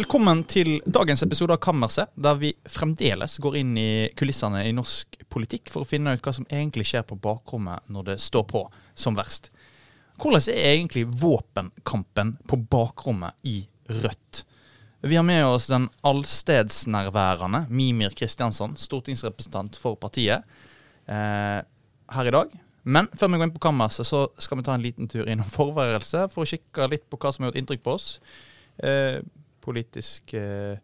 velkommen til dagens episode av Kammerset, der vi fremdeles går inn i kulissene i norsk politikk for å finne ut hva som egentlig skjer på bakrommet når det står på som verst. Hvordan er egentlig våpenkampen på bakrommet i Rødt? Vi har med oss den allstedsnærværende Mimir Kristiansson, stortingsrepresentant for partiet, eh, her i dag. Men før vi går inn på kammerset, så skal vi ta en liten tur innom forværelse for å kikke litt på hva som har gjort inntrykk på oss. Eh, politisk eh,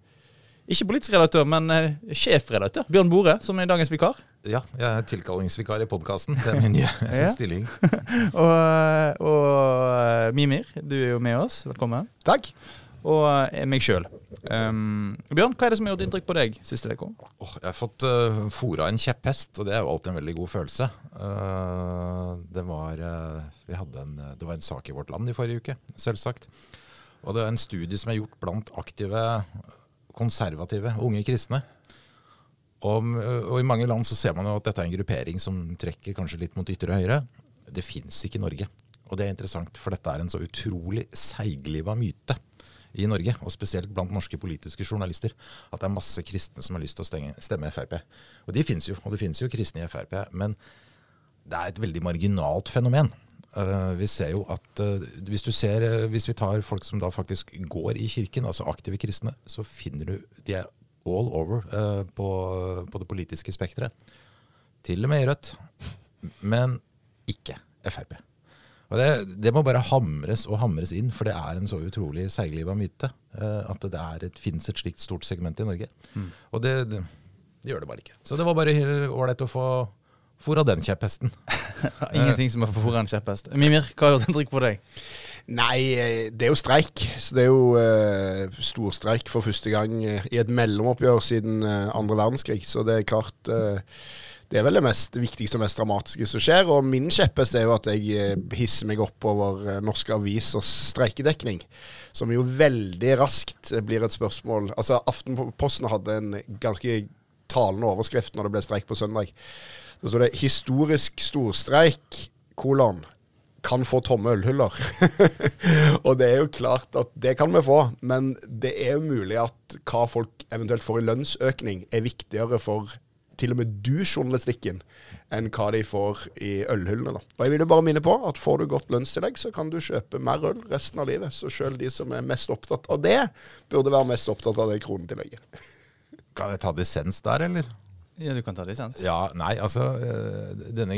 Ikke politisk redaktør, men eh, sjefredaktør Bjørn Bore, som er dagens vikar. Ja, jeg er tilkallingsvikar i podkasten. Det er min nye Ja. stilling. Og, eh, og Mimir, du er jo med oss. Velkommen. Takk. Og meg sjøl. Um, Bjørn, hva er det som har gjort inntrykk på deg siste uke? Oh, jeg har fått uh, fora en kjepphest, og det er jo alltid en veldig god følelse. Uh, det, var, uh, en, det var en sak i Vårt Land i forrige uke, selvsagt. Og det er en studie som er gjort blant aktive, konservative unge kristne. Og, og i mange land så ser man jo at dette er en gruppering som trekker kanskje litt mot ytre høyre. Det fins ikke i Norge. Og det er interessant, for dette er en så utrolig seigliva myte i Norge, og spesielt blant norske politiske journalister, at det er masse kristne som har lyst til å stenge, stemme Frp. Og de finnes jo, og det finnes jo kristne i Frp. Men det er et veldig marginalt fenomen. Eh, vi ser jo at eh, hvis, du ser, eh, hvis vi tar folk som da faktisk går i kirken, altså aktive kristne, så finner du de er all over på, på det politiske spekteret. Til og med i Rødt, men ikke Frp. Og det, det må bare hamres og hamres inn, for det er en så utrolig seigliva myte. at det er et, finnes et slikt stort segment i Norge. Og det, det, det gjør det bare ikke. Så det var bare ålreit å få fôra den kjepphesten. Ingenting som er for en kjepphest. Mimir, hva har gjort inntrykk på deg? Nei, eh, det er jo streik. Så det er jo uh, storstreik for første gang eh, i et mellomoppgjør siden eh, andre verdenskrig. Så det er klart uh, Det er vel det mest viktigste og mest dramatiske som skjer. Og min kjepphest er jo at jeg eh, hisser meg opp over eh, norske avisers streikedekning. Som jo veldig raskt eh, blir et spørsmål Altså, Aftenposten hadde en ganske talende overskrift når det ble streik på søndag. Da står det 'Historisk storstreik', kolon kan få tomme ølhyller. og det er jo klart at det kan vi få, men det er jo mulig at hva folk eventuelt får i lønnsøkning, er viktigere for til og med du-journalistikken enn hva de får i ølhyllene. da. Og jeg vil jo bare minne på at får du godt lønnstillegg, så kan du kjøpe mer øl resten av livet. Så sjøl de som er mest opptatt av det, burde være mest opptatt av det kronetillegget. Kan jeg ta dissens der, eller? Ja, Du kan ta lisens. Ja, nei, altså eh, denne,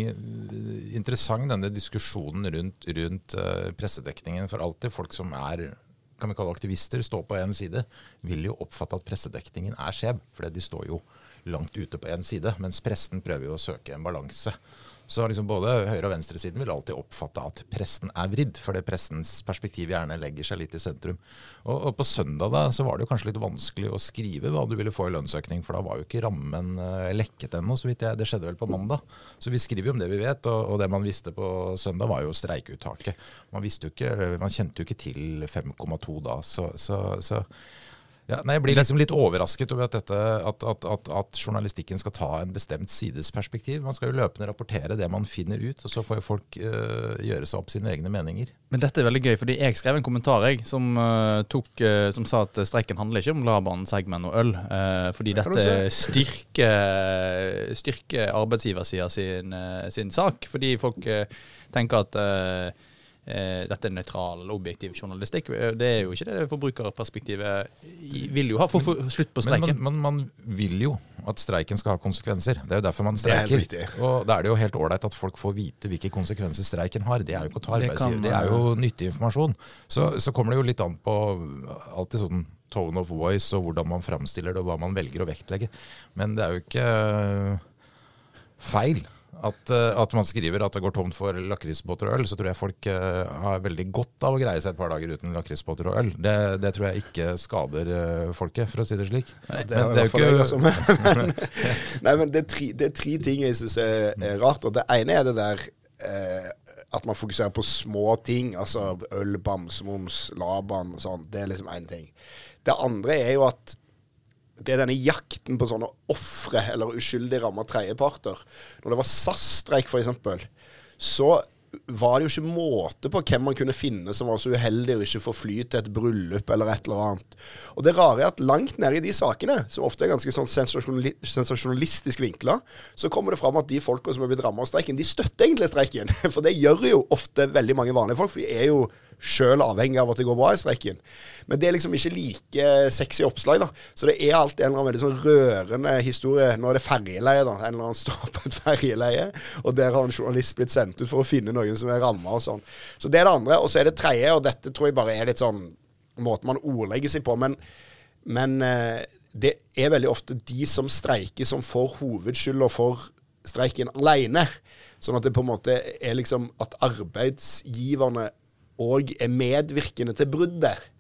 Interessant denne diskusjonen rundt, rundt eh, pressedekningen. For alltid folk som er kan vi kalle aktivister, står på én side, vil jo oppfatte at pressedekningen er skjev. For de står jo langt ute på én side, mens pressen prøver jo å søke en balanse. Så liksom både høyre- og venstresiden vil alltid oppfatte at pressen er vridd, fordi pressens perspektiv gjerne legger seg litt i sentrum. Og, og på søndag da, så var det jo kanskje litt vanskelig å skrive hva du ville få i lønnsøkning, for da var jo ikke rammen eh, lekket ennå, så vidt jeg. Det skjedde vel på mandag. Så vi skriver jo om det vi vet, og, og det man visste på søndag var jo streikeuttaket. Man, man kjente jo ikke til 5,2 da, så, så, så ja, nei, Jeg blir liksom litt overrasket over at, dette, at, at, at, journalistikken skal ta en bestemt sides perspektiv. Man skal jo løpende rapportere det man finner ut, og så får jo folk øh, gjøre seg opp sine egne meninger. Men dette er veldig gøy, fordi jeg skrev en kommentar jeg, som, eh, tok, eh, som sa at streiken handler ikke om Laban, Segmen og øl. fordi dette styrker, styrker arbeidsgiversida sin, sin sak. Fordi folk tenker at dette er nøytral eller objektiv journalistikk. Eh, Det er jo ikke det forbrukerperspektivet vil jo ha for å få slutt på Men streiken. Men, man, man vil jo at streiken skal ha konsekvenser. Det er jo derfor man er streiker. Og da er det jo helt ålreit at folk får vite hvilke konsekvenser streiken har. Det er jo ikke å ta Det kan, arbeidsgiver, det er jo nyttig informasjon. Så, så kommer det jo litt an på alltid sånn tone of voice og hvordan man framstiller det og hva man velger å vektlegge. Men det er jo ikke øh, feil. At, øh, at man skriver at det går tomt for lakrisbåter og øl, så tror jeg folk øh, har veldig godt av å greie seg et par dager uten lakrisbåter og øl. Det, det tror jeg ikke skader øh, folket, for å si det slik. Det Men i hvert jo jeg. Men, nei, men det er, tre, det er tre ting jeg syns er, er rart. Og det ene er det der eh, at man fokuserer på små ting. Altså øl, bamsemums, Laban og sånn. Det er liksom én ting. Det andre er jo at det er denne jakten på sånne ofre eller uskyldig ramma tredjeparter. Når det var SAS-streik, f.eks., så var det jo ikke måte på hvem man kunne finne som var så uheldig å ikke få fly til et bryllup eller et eller annet. Og det rare er at langt nede i de sakene, som ofte er ganske sånn sensasjonali sensasjonalistisk vinkla, så kommer det fram at de folka som er blitt rammet av streiken, de støtter egentlig streiken. For det gjør jo ofte veldig mange vanlige folk, for de er jo sjøl avhengig av at det går bra i streiken. Men det er liksom ikke like sexy oppslag, da. Så det er alltid en eller annen veldig sånn rørende historie. Nå er det ferjeleie, da. En eller annen står på et ferjeleie, og der har en journalist blitt sendt ut for å finne noen som er ramma og sånn. Så det er det andre. Og så er det tredje, og dette tror jeg bare er litt sånn måten man ordlegger seg på. Men, men eh, det er veldig ofte de som streiker, som får hovedskylda for streiken alene. Sånn at det på en måte er liksom at arbeidsgiverne òg er medvirkende til bruddet.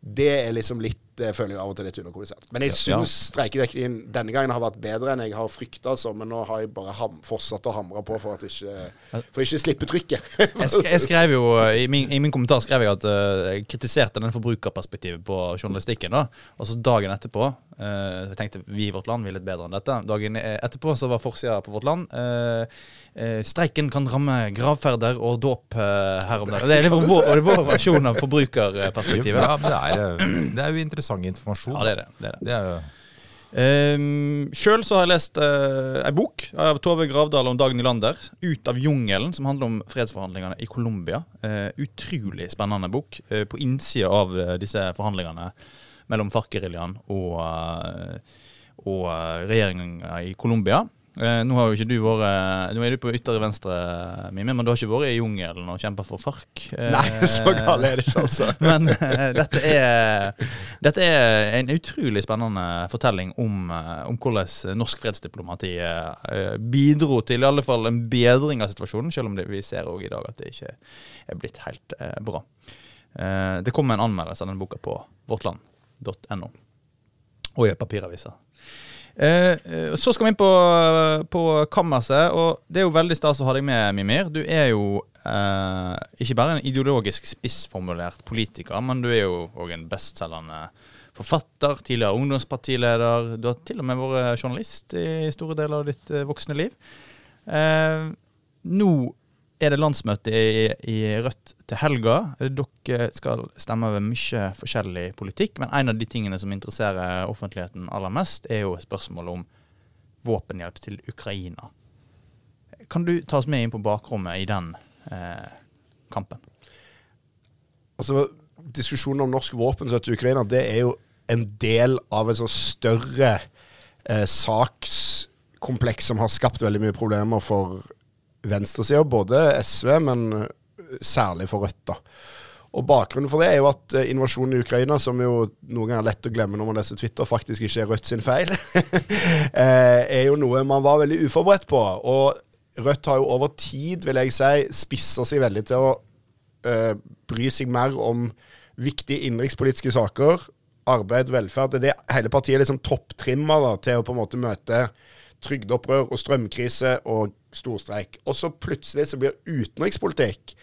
Det er liksom litt jeg føler jeg av og til litt underkommunisert. Men jeg syns ja. streikedekningen denne gangen har vært bedre enn jeg har frykta, men nå har jeg bare ham, fortsatt å hamre på for at ikke For ikke slippe trykket. jeg, sk jeg, skrev jo, i min, i min, kommentar skrev jeg at uh, jeg kritiserte den forbrukerperspektivet på journalistikken. da, Og så dagen etterpå uh, Jeg tenkte vi i Vårt Land vi er litt bedre enn dette. Dagen etterpå så var forsida på Vårt Land uh, uh, streiken kan ramme gravferder og dåp her om dagen. Det er vår, vår, versjon av forbrukerperspektivet. Ja, det er, det er, jo interessant informasjon. Ja, det er det. det, er det. det er jo Um, Sjøl så har jeg lest uh, ei bok av Tove Gravdal om Dag Nylander. 'Ut av jungelen', som handler om fredsforhandlingene i Colombia. Uh, utrolig spennende bok. Uh, på innsida av disse forhandlingene mellom FARC-geriljaen og, og regjeringen i Colombia. Eh, nå vært eh, Nå er du på ytre venstre, Mimi, men du har ikke vært i jungelen og kjempa for FARC. Eh, Nei, så gal er det ikke, altså. men dette, er, dette er en utrolig spennende fortelling om, om hvordan norsk fredsdiplomati bidro til i alle fall en bedring av situasjonen, selv om det, vi ser i dag at det ikke er blitt helt bra. det kommer en anmeldelse av denne boka på vårtland.no og i papiraviser. Eh, eh, så skal vi inn på, på kammerset, og det er jo veldig stas å ha deg med, Mimir. Du er jo eh, ikke bare en ideologisk spissformulert politiker, men du er jo òg en bestselgende forfatter, tidligere ungdomspartileder. Du har til og med vært journalist i store deler av ditt eh, voksne liv. Eh, nå er det landsmøte i, i, Rødt til helga. Dere skal stemme over mye forskjellig politikk, men en av de tingene som interesserer offentligheten aller mest, er jo spørsmålet om våpenhjelp til Ukraina. Kan du ta oss med inn på bakrommet i den eh, kampen? Altså, Diskusjonen om norsk våpenstøtte til Ukraina det er jo en del av en sånn større eh, sakskompleks som har skapt veldig mye problemer for venstresida, både SV, men særlig for Rødt. da. Og Bakgrunnen for det er jo at uh, invasjonen i Ukraina, som jo noen ganger er lett å glemme når man leser Twitter, faktisk ikke er Rødt sin feil, uh, er jo noe man var veldig uforberedt på. Og Rødt har jo over tid, vil jeg si, spissa seg veldig til å uh, bry seg mer om viktige innenrikspolitiske saker, arbeid, velferd. Det er det hele partiet liksom topptrimma til å på en måte møte trygdeopprør og strømkrise og storstreik. Og så plutselig så blir utenrikspolitikk,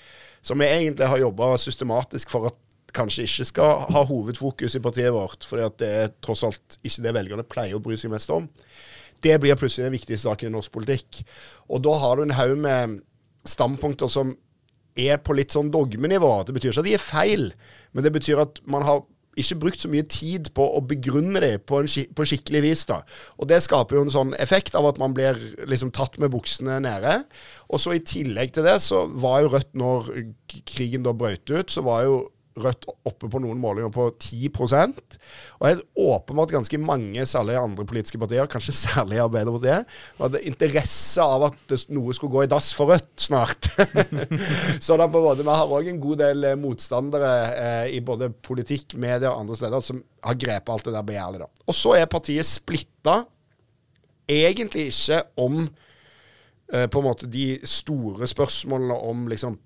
som vi egentlig har jobba systematisk for at kanskje ikke skal ha hovedfokus i partiet vårt, fordi at det er tross alt ikke det velgerne pleier å bry seg mest om, det blir plutselig den viktigste saken i norsk politikk. Og da har du en haug med standpunkter som er på litt sånn dogmenivå. Det betyr ikke at de er feil, men det betyr at man har ikke brukt så mye tid på å begrunne dem på, på, skikkelig vis. da. Og Det skaper jo en sånn effekt av at man blir liksom tatt med buksene nede. Og så I tillegg til det så var jo Rødt, når krigen da brøt ut, så var jo Rødt oppe på noen målinger på 10% Og helt åpenbart ganske mange, særlig andre politiske partier, kanskje særlig Arbeiderpartiet, hadde interesse av at noe skulle gå i dass for Rødt snart. så da på en vi har òg en god del eh, motstandere eh, i både politikk, media og andre steder som har grepet alt det der begjærlig. Og så er partiet splitta, egentlig ikke om eh, på en måte de store spørsmålene om liksom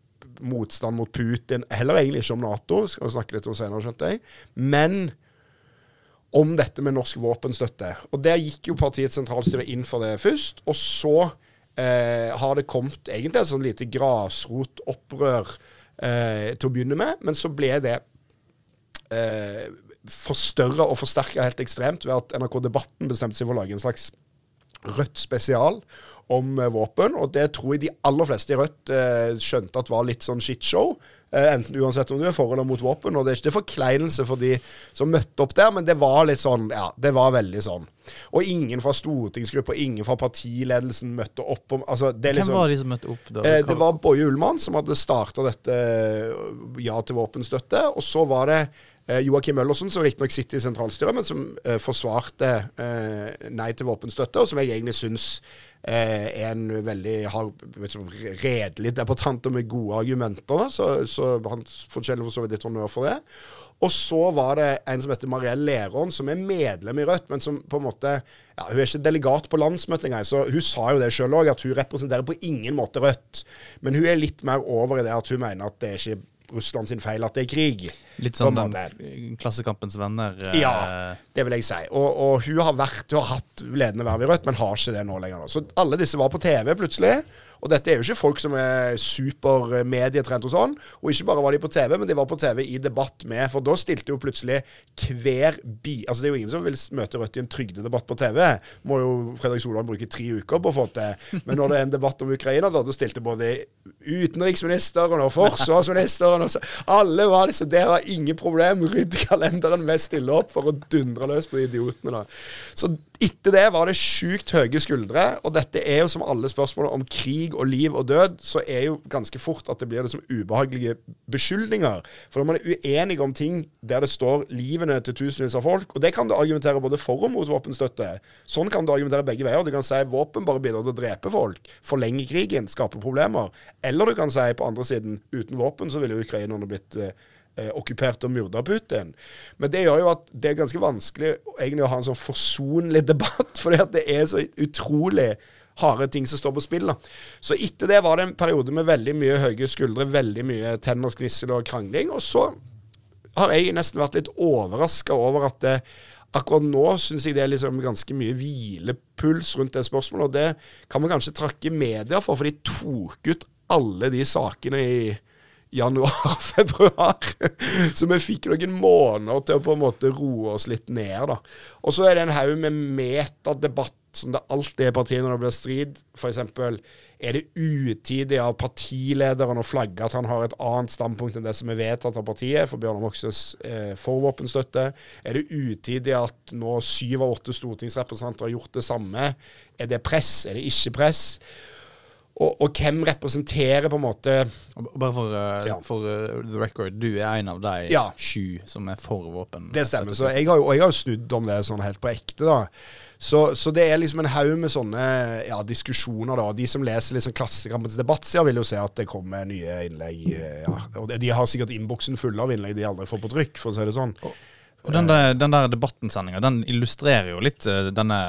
motstand mot Putin, heller egentlig ikke om Nato, skal vi snakke litt om senere, skjønte jeg, men om dette med norsk våpenstøtte. Og Der gikk jo partiets sentralstyre inn for det først. Og så eh, har det kommet egentlig et sånn lite grasrotopprør eh, til å begynne med, men så ble det eh, forstørra og forsterka helt ekstremt ved at NRK Debatten bestemte seg for å lage en slags Rødt spesial om eh, våpen. Og det tror jeg de aller fleste i Rødt eh, skjønte at var litt sånn shitshow. Eh, enten uansett om du er for eller mot våpen. Og det er ikke forkleinelse for de som møtte opp der, men det var litt sånn Ja, det var veldig sånn. Og ingen fra stortingsgruppa, ingen fra partiledelsen møtte opp. Altså, det er Hvem liksom, var de som møtte opp? da? Eh, det var Boje Ullmann som hadde starta dette Ja til våpenstøtte. Og så var det eh, Joakim Møllersen, som riktignok sitter i sentralstyret, men som eh, forsvarte nei til våpenstøtte, og som jeg egentlig syns er en veldig har, redelig debattant og med gode argumenter. Så, så han fortjener for så vidt litt honnør for det. Og så var det en som heter Mariell Lerån, som er medlem i Rødt, men som på en måte ja, Hun er ikke delegat på landsmøtet engang, så hun sa jo det sjøl òg, at hun representerer på ingen måte Rødt. Men hun er litt mer over i det at hun mener at det er ikke Russland sin feil at det er krig. Litt sånn en den. Klassekampens venner. eh, Ja, det vil jeg si. Og, og hun har vært, hun har hatt ledende verv i Rødt, men har ikke det nå lenger. Så alle disse var på TV plutselig. Og dette er jo ikke folk som er super medietrent og sånn. Og ikke bare var de på TV, men de var på TV i debatt med For da stilte jo plutselig hver bi... Altså det er jo ingen som vil møte Rødt i en trygdedebatt på TV. Må jo Fredrik Solvang bruke tre uker på å få til. Men når det er en debatt om Ukraina, da, da stilte både utenriksministeren og forsvarsministeren og så, Alle var liksom Det var ingen problem. Rydd kalenderen, vi stiller opp for å dundre løs på de idiotene, da. Så etter det var det sjukt høye skuldre. Og dette er jo som alle spørsmål om krig og liv og død, så er jo ganske fort at det blir liksom ubehagelige beskyldninger. For når man er uenige om ting der det står livene til tusenvis av folk, og det kan du argumentere både for og mot våpenstøtte. Sånn kan du argumentere begge veier. Du kan si våpen bare bidrar til å drepe folk, forlenge krigen, skape problemer. Eller du kan si på andre siden uten våpen så ville jo ukrainerne blitt eh, eh, okkupert og myrda Putin. Men det gjør jo at det er ganske vanskelig egentlig å ha en sånn forsonlig debatt, at det er så utrolig harde ting som står på spill. da. Så etter det var det en periode med veldig mye høye skuldre, veldig mye tenner, og krangling. Og så har jeg nesten vært litt overraska over at det, akkurat nå syns jeg det er liksom ganske mye hvilepuls rundt det spørsmålet. Og det kan man kanskje trakke media for, for de tok ut alle de sakene i januar-februar. Så vi fikk noen måneder til å på en måte roe oss litt ned. da. Og så er det en haug med metadebatt som det alltid er i partiet når det blir strid. F.eks. er det utidig av partilederen å flagge at han har et annet standpunkt enn det som er vedtatt av partiet, for Bjørnar Moxnes eh, for våpenstøtte? Er det utidig at nå syv av åtte stortingsrepresentanter har gjort det samme? Er det press? Er det ikke press? Og, og hvem representerer på en måte Bare for, uh, Ja. for uh, the record, du er en av de Ja. sju som er for våpen. Det stemmer. Så jeg har og jeg har jo snudd om det sånn helt på ekte, da. Så, så det er liksom en haug med sånne ja, diskusjoner, da. De som leser liksom Klassekampens debattsider, vil jo se at det kommer nye innlegg. eh, Ja. Og de har sikkert innboksen full av innlegg de aldri får på trykk, for å si det sånn. Og den der, den der debattensendinga den illustrerer jo litt eh, denne,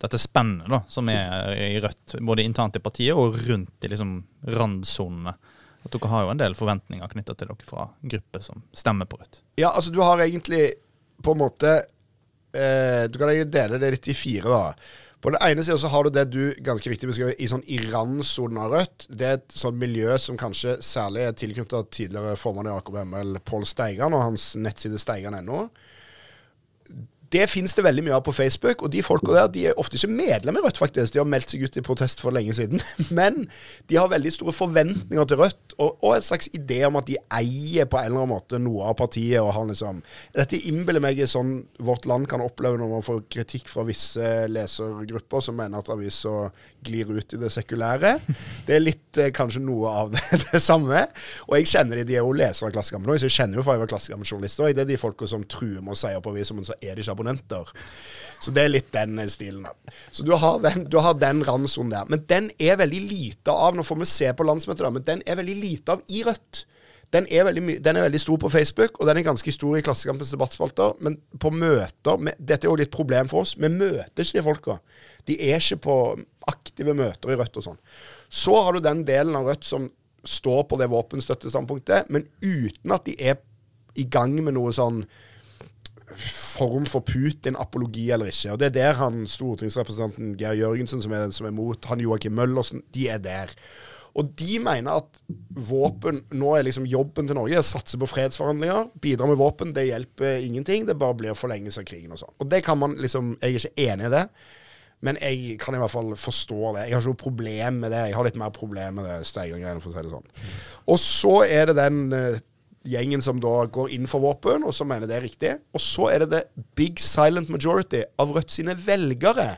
dette spennet da, som er i Rødt. Både internt i partiet og rundt i liksom randsonene. At Dere har jo en del forventninger knytta til dere fra grupper som stemmer på Rødt. Ja, altså du har egentlig på en måte eh, Du kan egentlig dele det litt i fire, da. På den ene sida så har du det du ganske riktig beskriver i sånn i randsonen av Rødt. Det er et sånn miljø som kanskje særlig er tilknyttet tidligere formann i AKP-ML, Pål Steigan, og hans nettside steigan.no. Det finnes det veldig mye av på Facebook, og de folka der de er ofte ikke medlem i Rødt, faktisk. De har meldt seg ut i protest for lenge siden. Men de har veldig store forventninger til Rødt, og, og en slags idé om at de eier på en eller annen måte noe av partiet. og har liksom, Dette innbiller meg er sånn vårt land kan oppleve når man får kritikk fra visse lesergrupper som mener at avisa glir ut i det sekulære. Det er litt eh, kanskje noe av det, det samme. Og jeg kjenner de, de er jo lesere av Klassekampen òg, så jeg kjenner jo fra jeg var Klassekampen-journalist òg. Det er de folka som truer med å si opp avisa, men så er de ikke abonnenter. Så det er litt den eh, stilen. Så du har den, du har der. Men den er veldig lite av, nå får vi se på landsmøtet, da, men den er veldig lite av i Rødt. Den er, den er veldig stor på Facebook, og den er ganske stor i Klassekampens debattspalter. Men på møter med, Dette er jo litt problem for oss. Vi møter ikke de folka. De er ikke på aktive møter i Rødt og sånn. Så har du den delen av Rødt som står på det våpenstøttestandpunktet, men uten at de er i gang med noe sånn form for Putin-apologi eller ikke. Og Det er der han stortingsrepresentanten Geir Jørgensen, som er den som er mot, han Joakim Møllersen, de er der. Og de mener at våpen Nå er liksom jobben til Norge å satse på fredsforhandlinger. Bidra med våpen. Det hjelper ingenting. Det bare blir forlengelse av krigen og sånn. Og det kan man liksom Jeg er ikke enig i det. Men jeg kan i hvert fall forstå det. Jeg har ikke noe problem med det. Jeg har litt mer problem med det Steigang-greiene, for å si det sånn. Og så er det den uh, gjengen som da går inn for våpen, og som mener det er riktig. Og så er det det big silent majority av Rødt sine velgere.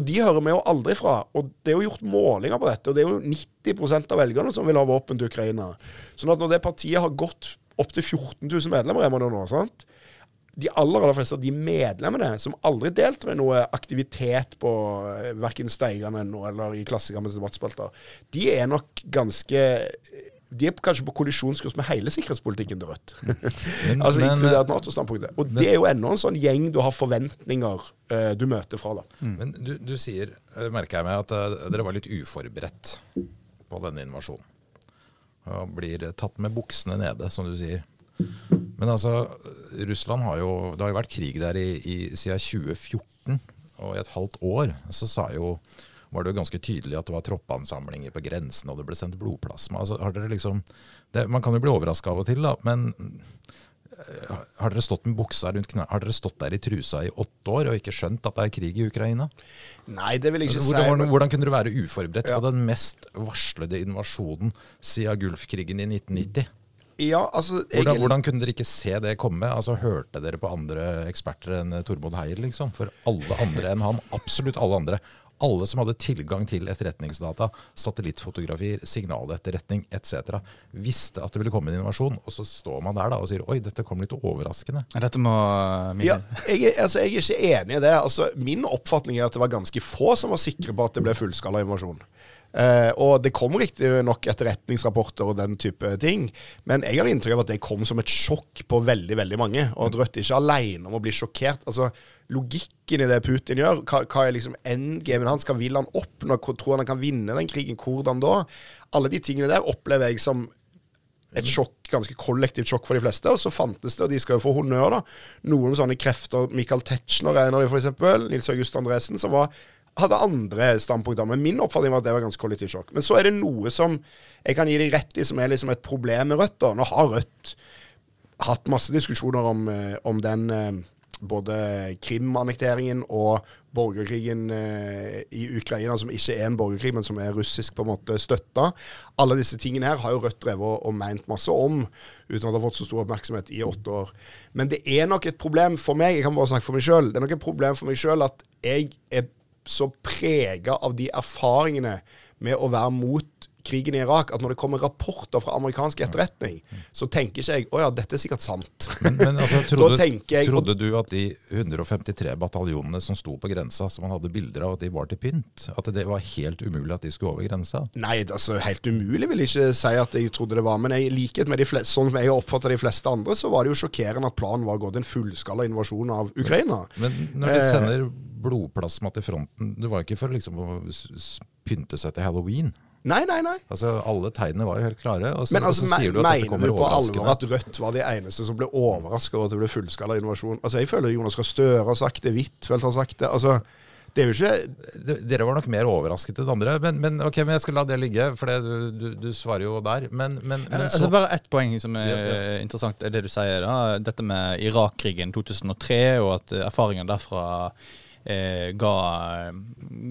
Og de hører vi jo aldri fra. Og det er jo gjort målinger på dette, og det er jo 90% av velgerne som vil ha våpen til Ukraina. Sånn at når det partiet har gått opptil 14 000 medlemmer, er man nå, sant? de aller aller fleste av de medlemmene som aldri deltar i noe aktivitet på eh, verken Steigan.no eller i Klassekampens debattspalter, de er nok ganske de er kanskje på kollisjonskurs med hele sikkerhetspolitikken til Rødt. Men, altså men, inkludert eh, Nato-standpunktet. Og men, det er jo ennå en sånn gjeng du har forventninger uh, du møter fra. da. Mm. Men du, du, sier, merker jeg meg, at uh, dere var litt uforberedt på denne invasjonen. Og blir tatt med buksene nede, som du sier. Men altså, Russland har jo Det har jo vært krig der i, i, siden 2014. Og i et halvt år så sa jo, var det jo ganske tydelig at det var troppansamlinger på grensen, og det ble sendt blodplasma. Altså, liksom, det, man kan jo bli overraska av og til, da, men eh, har dere stått med buksa rundt knærne? Har dere stått der i trusa i åtte år og ikke skjønt at det er krig i Ukraina? Nei, det vil jeg ikke hvordan, si. Hvordan, hvordan kunne du være uforberedt ja. på den mest varslede invasjonen siden Gulfkrigen i 1990? Ja, altså, hvordan, hvordan, kunne dere ikke se det komme? Altså, Hørte dere på andre eksperter enn Tormod Heier? Liksom? For alle andre enn han, absolutt alle andre. Alle som hadde tilgang til etterretningsdata, satellittfotografier, signaletterretning etc., visste at det ville komme en innovasjon. Og så står man der da og sier oi, dette kom litt overraskende. Dette må ja, jeg, altså, jeg er ikke enig i det. Altså, min oppfatning er at det var ganske få som var sikre på at det ble fullskala invasjon. Uh, og det kom riktignok etterretningsrapporter og den type ting, men jeg har inntrykk av at det kom som et sjokk på veldig veldig mange. Og at Rødt ikke er alene om å bli sjokkert. Altså, Logikken i det Putin gjør, hva, hva er liksom endgamen hans? Hva vil han oppnå? Tror han han kan vinne den krigen? Hvordan da? Alle de tingene der opplever jeg som et sjokk, ganske kollektivt sjokk for de fleste. Og så fantes det, og de skal jo få honnør, da, noen sånne krefter. Michael Tetzschner er en av dem, f.eks. Nils August Andresen, som var hadde andre standpunkter. Men min oppfatning var at det var ganske kollektivt sjokk. Men så er det noe som jeg kan gi deg rett i, som er liksom et problem med Rødt. da. Nå har Rødt hatt masse diskusjoner om, eh, om den eh, både Krim-annekteringen og borgerkrigen eh, i Ukraina, som ikke er en borgerkrig, men som er russisk på en måte støtta. Alle disse tingene her har jo Rødt drevet og, og meint masse om, uten at det har fått så stor oppmerksomhet i åtte år. Men det er nok et problem for meg, jeg kan bare snakke for meg sjøl, det er nok et problem for meg sjøl at jeg er så prega av de erfaringene med å være mot krigen i Irak at når det kommer rapporter fra amerikansk etterretning, så tenker ikke jeg å ja, dette er sikkert sant. Men, men altså, trodde, jeg, trodde, du at de 153 bataljonene som sto på grensa, som man hadde bilder av, at de var til pynt? At det var helt umulig at de skulle over grensa? Nei, altså helt umulig vil jeg ikke si at jeg trodde det var. Men i likhet med de fleste, sånn som jeg oppfatter de fleste andre, så var det jo sjokkerende at planen var å gå til en fullskala invasjon av Ukraina. Men, men når de eh, sender blodplasma til fronten. Det var ikke for liksom å pynte seg til halloween. Nei, nei, nei. Altså, Alle tegnene var jo helt klare. Og så, Men altså, og så sier du at dette kommer. Mener du på alvor at Rødt var de eneste som ble overraska over at det ble fullskala innovasjon? Altså, Jeg føler Jonas Gahr Støre har sagt det, Huitfeldt har sagt det. altså... Det er jo ikke Dere var nok mer overrasket enn andre. Men, men, ok, men jeg skal la det ligge, for det, du, du, du, svarer jo der. Men, men, men altså, Bare ett poeng som er ja, ja. interessant, er det du sier. da, Dette med Irak-krigen 2003, og at erfaringen derfra eh, ga,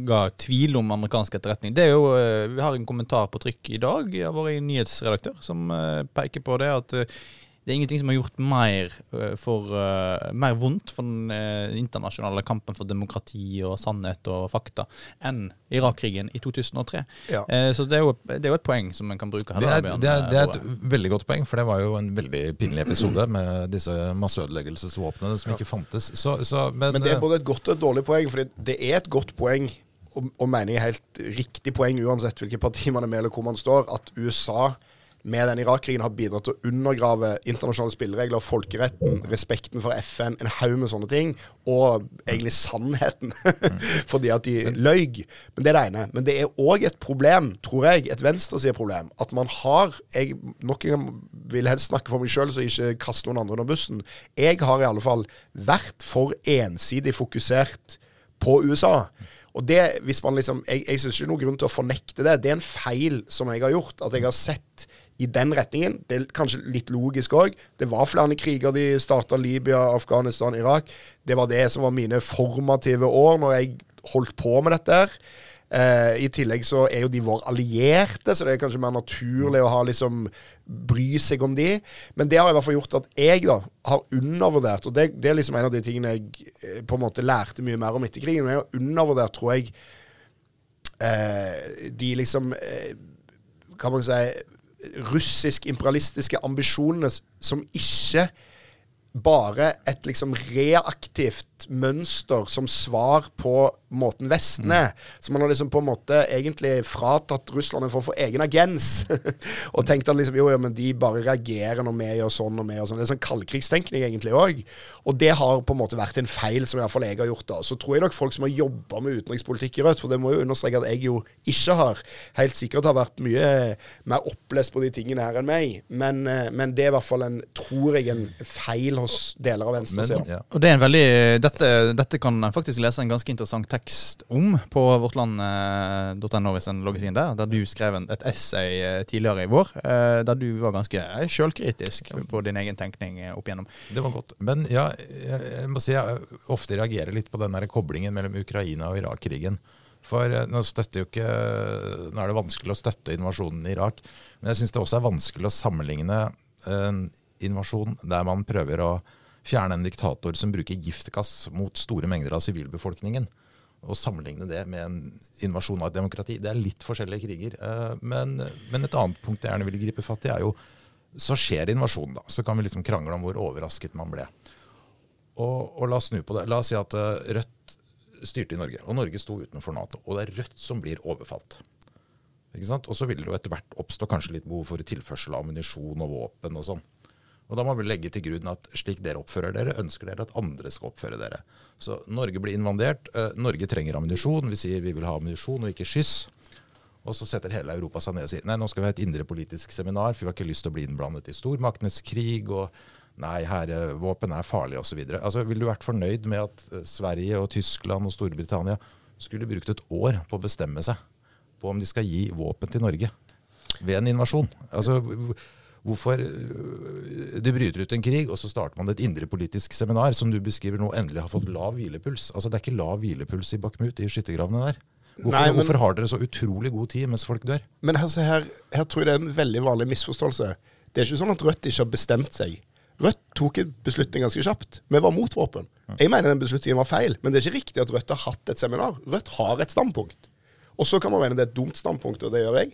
ga, tvil om amerikansk etterretning. Det er jo, eh, Vi har en kommentar på trykk i dag av vår nyhetsredaktør som eh, peker på det at eh, det er ingenting som har gjort mer, eh, for, uh, mer vondt for den uh, internasjonale kampen for demokrati og sannhet og fakta enn Irak-krigen i 2003. Ja. Uh, så det er, jo, det er, jo, et poeng som en kan bruke. Her, det, er, det, er, det er, et veldig godt poeng, for det var jo en veldig pinlig episode med disse masseødeleggelsesvåpnene som ikke fantes. Så, så, men, men, det er både et godt og et dårlig poeng, for det er et godt poeng og, og mener jeg helt riktig poeng, uansett hvilket parti man er med eller hvor man står, at USA med den Irak-krigen har bidratt til å undergrave internasjonale spilleregler, folkeretten, respekten for FN, en haug med sånne ting, og egentlig sannheten, fordi at de løy. Men det er det ene. Men det er òg et problem, tror jeg, et venstresideproblem, at man har jeg nok en gang vil helst snakke for meg sjøl, så jeg ikke kaster noen andre under bussen. Jeg har i alle fall vært for ensidig fokusert på USA. Og det, hvis man liksom, Jeg, jeg syns ikke noen grunn til å fornekte det. Det er en feil som jeg har gjort. At jeg har sett i den retningen. Det er kanskje litt logisk òg. Det var flere kriger de starta. Libya, Afghanistan, Irak. Det var det som var mine formative år, når jeg holdt på med dette. her. Eh, I tillegg så er jo de vår allierte, så det er kanskje mer naturlig å ha liksom bry seg om de. Men det har i hvert fall gjort at jeg da har undervurdert, og det, det er liksom en av de tingene jeg eh, på en måte lærte mye mer om etter krigen. Men jeg har undervurdert, tror jeg, eh, de liksom eh, Kan man si russisk-imperialistiske ambisjonene som ikke bare et liksom reaktivt mønster som svar på måten Vesten er. Så man har liksom på en måte egentlig fratatt Russland en form for egen agens. og tenkt at liksom, jo, jo, men de bare reagerer når vi gjør sånn og vi gjør sånn. Det er sånn kaldkrigstenkning egentlig òg. Og det har på en måte vært en feil som i hvert fall jeg har gjort. da. Så tror jeg nok folk som har jobba med utenrikspolitikk i Rødt, for det må jo understreke at jeg jo ikke har, helt sikkert har vært mye mer opplest på de tingene her enn meg. Men, eh, men det er i hvert fall en, tror jeg, en feil hos deler av venstresida. Ja. Og det er en veldig, dette, dette kan en faktisk lese en ganske interessant tekst om på vårtland.no hvis en logger inn der. Der du skrev en, et essay eh, tidligere i vår eh, der du var ganske sjølkritisk på din egen tenkning eh, opp igjennom. Det var godt. Men ja, jeg, jeg må si jeg ofte reagerer litt på den der koblingen mellom Ukraina og Irak-krigen. For eh, nå jo ikke Nå er det vanskelig å støtte invasjonen i Irak. Men jeg syns det også er vanskelig å sammenligne en invasjon der man prøver å fjerne en diktator som bruker giftgass mot store mengder av sivilbefolkningen. Og sammenligne det med en invasjon av et demokrati. Det er litt forskjellige kriger. Eh, Men, men et annet punkt jeg gjerne vil gripe fatt i, er jo så skjer invasjonen, da. Så kan vi liksom krangle om hvor overrasket man ble. Og, og la oss snu på det. La oss si at eh, Rødt styrte i Norge, og Norge sto utenfor Nato. Og det er Rødt som blir overfalt. Og så vil det jo etter hvert oppstå kanskje litt behov for tilførsel av ammunisjon og våpen og sånn. Og da må vi legge til grunn at slik dere oppfører dere, ønsker dere at andre skal oppføre dere. Så Norge blir invandert. Eh, Norge trenger ammunisjon. Vi sier vi vil ha ammunisjon og ikke skyss. Og så setter hele Europa seg ned og sier nei, nå skal vi ha et indrepolitisk seminar, for vi har ikke lyst til å bli innblandet i stormaktenes krig. og Nei, herre, våpen er farlig osv. Altså, ville du vært fornøyd med at eh, Sverige og Tyskland og Storbritannia skulle brukt et år på å bestemme seg på om de skal gi våpen til Norge ved en invasjon? Altså, Hvorfor øh, det bryter ut en krig, og så starter man et indrepolitisk seminar som du beskriver nå endelig har fått lav hvilepuls. Altså Det er ikke lav hvilepuls i Bakhmut, i skyttergravene der. Hvorfor, Nei, men- hvorfor har dere så utrolig god tid mens folk dør? Men altså her, her tror jeg det er en veldig vanlig misforståelse. Det er ikke sånn at Rødt ikke har bestemt seg. Rødt tok en beslutning ganske kjapt. Vi var mot våpen. Jeg mener den beslutningen var feil, men det er ikke riktig at Rødt har hatt et seminar. Rødt har et standpunkt. Og så kan man mene det er et dumt standpunkt, og det gjør jeg.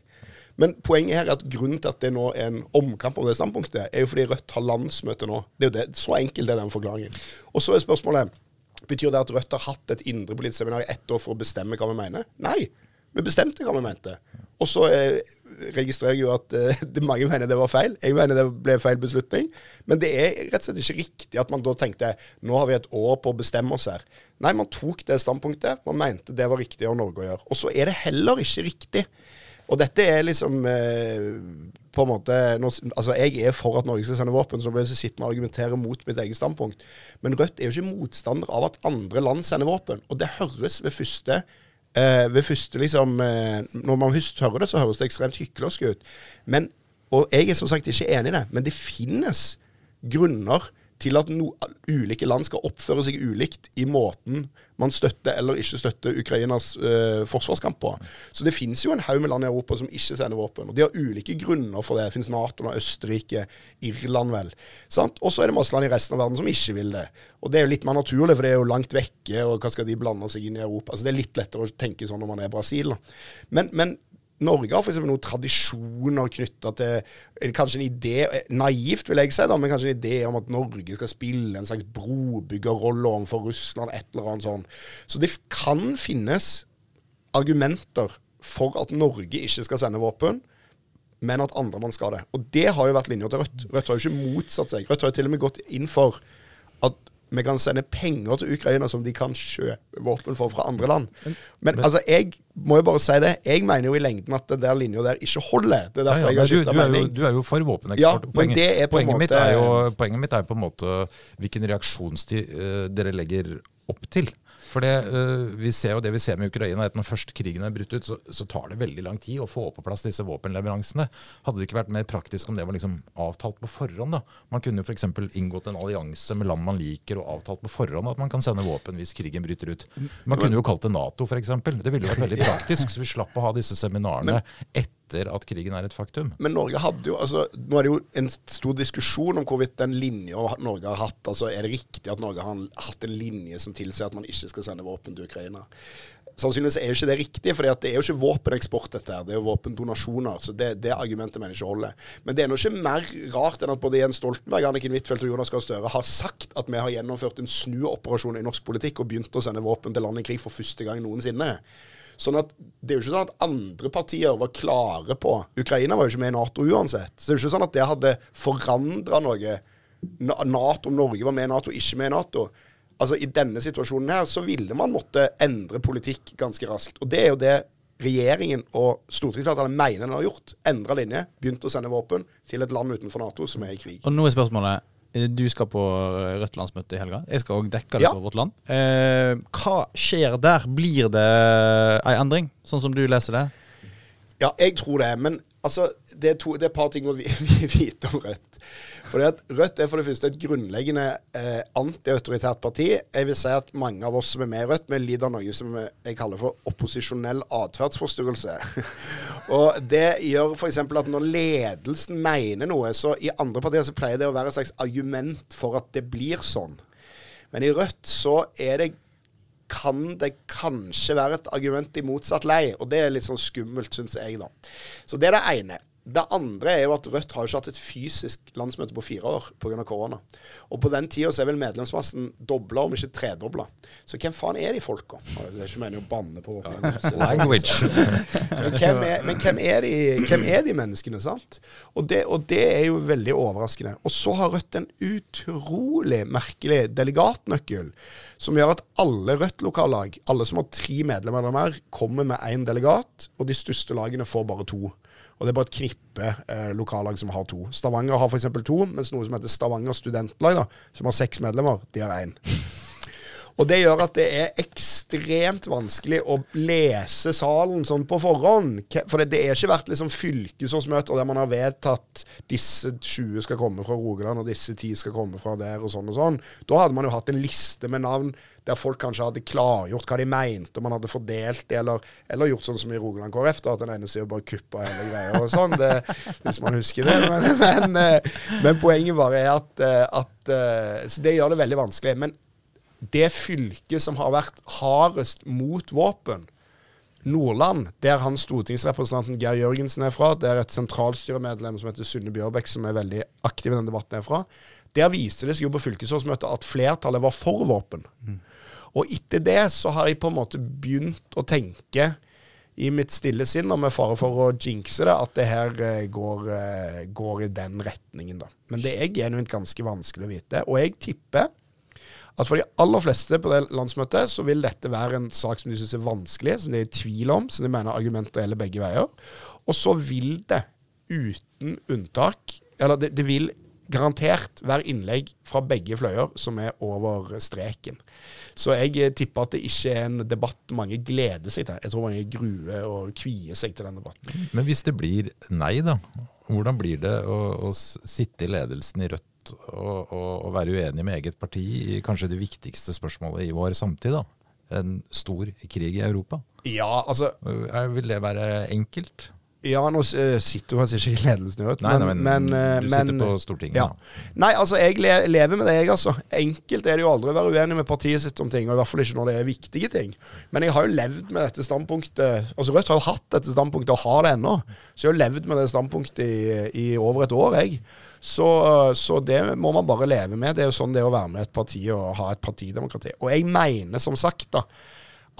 Men poenget her er at grunnen til at det nå er en omkamp om det standpunktet, er jo fordi Rødt har landsmøte nå. Det er jo det. Så enkelt er den forklaringen. Og så er spørsmålet Betyr det at Rødt har hatt et indrepolitisk seminar i ett år for å bestemme hva vi mener? Nei. Vi bestemte hva vi mente. Og så eh, registrerer jeg jo at eh, mange mener det var feil. Jeg mener det ble feil beslutning. Men det er rett og slett ikke riktig at man da tenkte nå har vi et år på å bestemme oss her. Nei, man tok det standpunktet. Man mente det var riktig av Norge å gjøre. Og så er det heller ikke riktig. Og dette er liksom eh, på en måte nå, Altså, jeg er for at Norge skal sende våpen, så nå blir så sitter og argumentere mot mitt eget standpunkt. Men Rødt er jo ikke motstander av at andre land sender våpen. Og det høres ved første eh, ved første liksom eh, Når man først hører det, så høres det ekstremt hyklersk ut. Men, og jeg er som sagt ikke enig i det, men det finnes grunner til at no, ulike land skal oppføre seg ulikt i måten man støtter eller ikke støtter Ukrainas uh, forsvarskamp på. Så det finnes jo en haug med land i Europa som ikke sender våpen. Og de har ulike grunner for det. Det finnes Nato, Østerrike, Irland vel. Og så er det masse land i resten av verden som ikke vil det. Og det er jo litt mer naturlig, for det er jo langt vekke, og hva skal de blande seg inn i Europa? Altså det er litt lettere å tenke sånn når man er Brasil. Men, men Norge har f.eks. noen tradisjoner knytta til eller kanskje en idé, eh, naivt vil jeg si, da, men kanskje en idé om at Norge skal spille en slags brobyggerrolle overfor Russland, et eller annet sånt. Så det kan finnes argumenter for at Norge ikke skal sende våpen, men at andre land skal det. Og det har jo vært linja til Rødt. Rødt har jo ikke motsatt seg. Rødt har jo til og med gått inn for at vi kan sende penger til Ukraina som de kan kjøpe våpen for fra andre land. Men altså, jeg må jo bare si det. Jeg mener jo i lengden at den der linja der ikke holder. Det er derfor ja, jeg har men skifta mening. du er jo for våpeneksport. Ja, men poenget, det er på en poenget, mitt måte- er jo, poenget mitt er jo på en måte hvilken reaksjonstid uh, dere legger opp til. For det, uh, vi ser jo det vi ser med Ukraina, at når først krigen er brutt ut, så, så tar det veldig lang tid å få på plass disse våpenleveransene. Hadde det ikke vært mer praktisk om det var liksom avtalt på forhånd? da? Man kunne jo f.eks. inngått en allianse med land man liker, og avtalt på forhånd at man kan sende våpen hvis krigen bryter ut. Man kunne jo kalt det Nato, f.eks. Det ville vært veldig praktisk, så vi slapp å ha disse seminarene etter at krigen er et faktum. Men Norge hadde jo, altså, Nå er det jo en stor diskusjon om hvorvidt den linja Norge har hatt altså Er det riktig at Norge har hatt en linje som tilsier at man ikke skal sende våpen til Ukraina? Sannsynligvis er jo ikke det riktig, for det er jo ikke våpeneksport, dette her. Det er jo våpendonasjoner. Så det, det argumentet mener jeg ikke holder. Men det er nå ikke mer rart enn at både Jens Stoltenberg, Anniken Huitfeldt og Jonas Gahr Støre har sagt at vi har gjennomført en snuoperasjon i norsk politikk og begynt å sende våpen til land i krig for første gang noensinne. Sånn at Det er jo ikke sånn at andre partier var klare på Ukraina var jo ikke med i Nato uansett. Så det er jo ikke sånn at det hadde forandra noe. Nato, Norge var med i Nato, ikke med i Nato. Altså I denne situasjonen her så ville man måtte endre politikk ganske raskt. Og det er jo det regjeringen og stortingsflertallet mener den har gjort. Endra linje, begynt å sende våpen til et land utenfor Nato som er i krig. Og nå er spørsmålet du skal på Rødt landsmøte i helga. Jeg skal òg dekke det Ja. for vårt land. Eh, hva skjer der? Blir det ei endring, sånn som du leser det? Ja, jeg tror det. Men altså, det er, to, det er et par ting å vi- vi vite om Rødt. Fordi at Rødt er for det første et grunnleggende eh, antiautoritært parti. Jeg vil si at mange av oss som er med i Rødt, vi lider av noe som jeg kaller for opposisjonell atferdsforstyrrelse. og det gjør f.eks. at når ledelsen mener noe, så i andre partier så pleier det å være et slags argument for at det blir sånn. Men i Rødt så er det kan det kanskje være et argument i motsatt lei, og det er litt sånn skummelt, syns jeg, da. Så det er det ene. Det andre er jo at Rødt har jo ikke hatt et fysisk landsmøte på fire år pga. korona. Og på den tida så er vel medlemsmassen dobla, om ikke tredobla. Så hvem faen er de folka? Det er ikke meningen å banne på Language. men hvem er, men hvem er, de, hvem er de menneskene, sant? Og det, og det er jo veldig overraskende. Og så har Rødt en utrolig merkelig delegatnøkkel, som gjør at alle Rødt-lokallag, alle som har tre medlemmer eller mer, kommer med én delegat, og de største lagene får bare to. Og det er bare et knippe eh, lokallag som har to. Stavanger har f.eks. to, mens noe som heter Stavanger Studentlag, da, som har seks medlemmer, de har én. Og det gjør at det er ekstremt vanskelig å lese salen sånn på forhånd. For det, det er ikke vært liksom fylkesårsmøter der man har vedtatt disse 20 skal komme fra Rogaland, og disse 10 skal komme fra der, og sånn og sånn. Da hadde man jo hatt en liste med navn der folk kanskje hadde klargjort hva de mente, og man hadde fordelt det, eller, eller gjort sånn som i Rogaland KrF, da, at den ene sida bare kuppa hele greia og sånn, det, hvis man husker det. Men, men, eh, men poenget bare er at, eh, at eh, Så det gjør det veldig vanskelig. Men det fylket som har vært hardest mot våpen, Nordland, der han stortingsrepresentanten Geir Jørgensen er fra, der et sentralstyremedlem som heter Sunne Bjørbæk, som er veldig aktiv i denne debatten, er fra, der viste det seg jo på fylkesårsmøtet at flertallet var for våpen. Og etter det så har jeg på en måte begynt å tenke i mitt stille sinn, og med fare for å jinxe det, at det her eh, går, eh, går i den retningen, da. Men det er genuint ganske vanskelig å vite. Og jeg tipper at for de aller fleste på det landsmøtet så vil dette være en sak som de syns er vanskelig, som de er i tvil om, som de mener argumenter gjelder begge veier. Og så vil det uten unntak Eller det, det vil garantert være innlegg fra begge fløyer som er over streken. Så jeg eh, tipper at det ikke er en debatt mange gleder seg til. Jeg tror mange gruer og kvier seg til den debatten. Men hvis det blir nei, da. Hvordan blir det å, å sitte i ledelsen i Rødt og, å, og være uenig med eget parti i kanskje det viktigste spørsmålet i vår samtid? da? En stor krig i Europa. Ja, altså Er, vil det være enkelt? Ja, nå eh, sitter jo kanskje ikke i ledelsen vet, Nei, nei, men, eh, du sitter på Stortinget. Ja. da. Nei, altså, jeg le lever med det, jeg, altså. Enkelt er det jo aldri å være uenig med partiet sitt om ting, og i hvert fall ikke når det er viktige ting. Men jeg har jo levd med dette standpunktet Altså, Rødt har jo hatt dette standpunktet, og har det ennå. Så jeg har levd med det standpunktet i, i over et år, jeg. Så, så det må man bare leve med. Det er jo sånn det er å være med et parti og ha et partidemokrati. Og jeg mener som sagt da,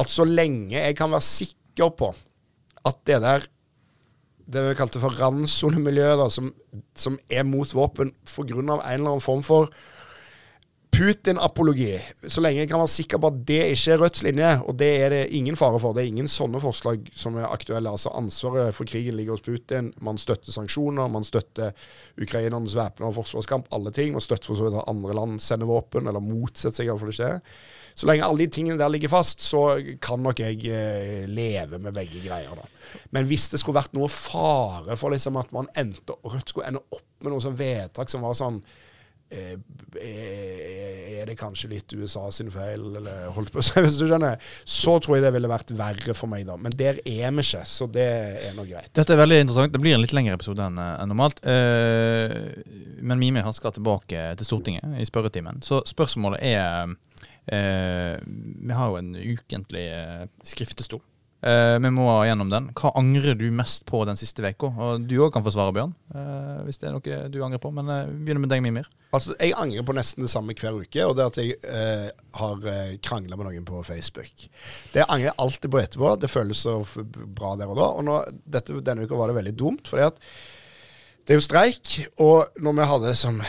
at så lenge jeg kan være sikker på at det der det vi kalte for randsonemiljøet, som, som er mot våpen pga. en eller annen form for Putin-apologi. Så lenge jeg kan være sikker på at det ikke er Rødts linje, og det er det ingen fare for. Det er ingen sånne forslag som er aktuelle. Altså Ansvaret for krigen ligger hos Putin. Man støtter sanksjoner, man støtter ukrainernes væpna forsvarskamp, alle ting. Man støtter for så vidt at andre land sender våpen, eller motsetter seg iallfall det skjer. Så lenge alle de tingene der ligger fast, så kan nok jeg eh, leve med begge greier. da. Men hvis det skulle vært noe fare for liksom at man endte, Rødt skulle ende opp med noe sånn vedtak som var sånn Eh, er det kanskje litt USA sin feil, eller holdt på å si, hvis du skjønner. Så tror jeg det ville vært verre for meg, da. Men der er vi ikke, så det er nå greit. Dette er veldig interessant. Det blir en litt lengre episode enn en normalt. Eh, men Mime han skal tilbake til Stortinget i spørretimen. Så spørsmålet er eh, Vi har jo en ukentlig skriftestol. Eh, vi må gjennom den. Hva angrer du mest på den siste uka? Du òg kan få svare, Bjørn, eh, hvis det er noe du angrer på. Men vi begynner med deg, Mimir. Altså, Jeg angrer på nesten det samme hver uke, og det at jeg har uh, krangla med noen på Facebook. Det angrer jeg alltid på etterpå. Det føles så bra der og da. Og nå, dette, denne uka var det veldig dumt, fordi at det er jo streik, og når vi hadde som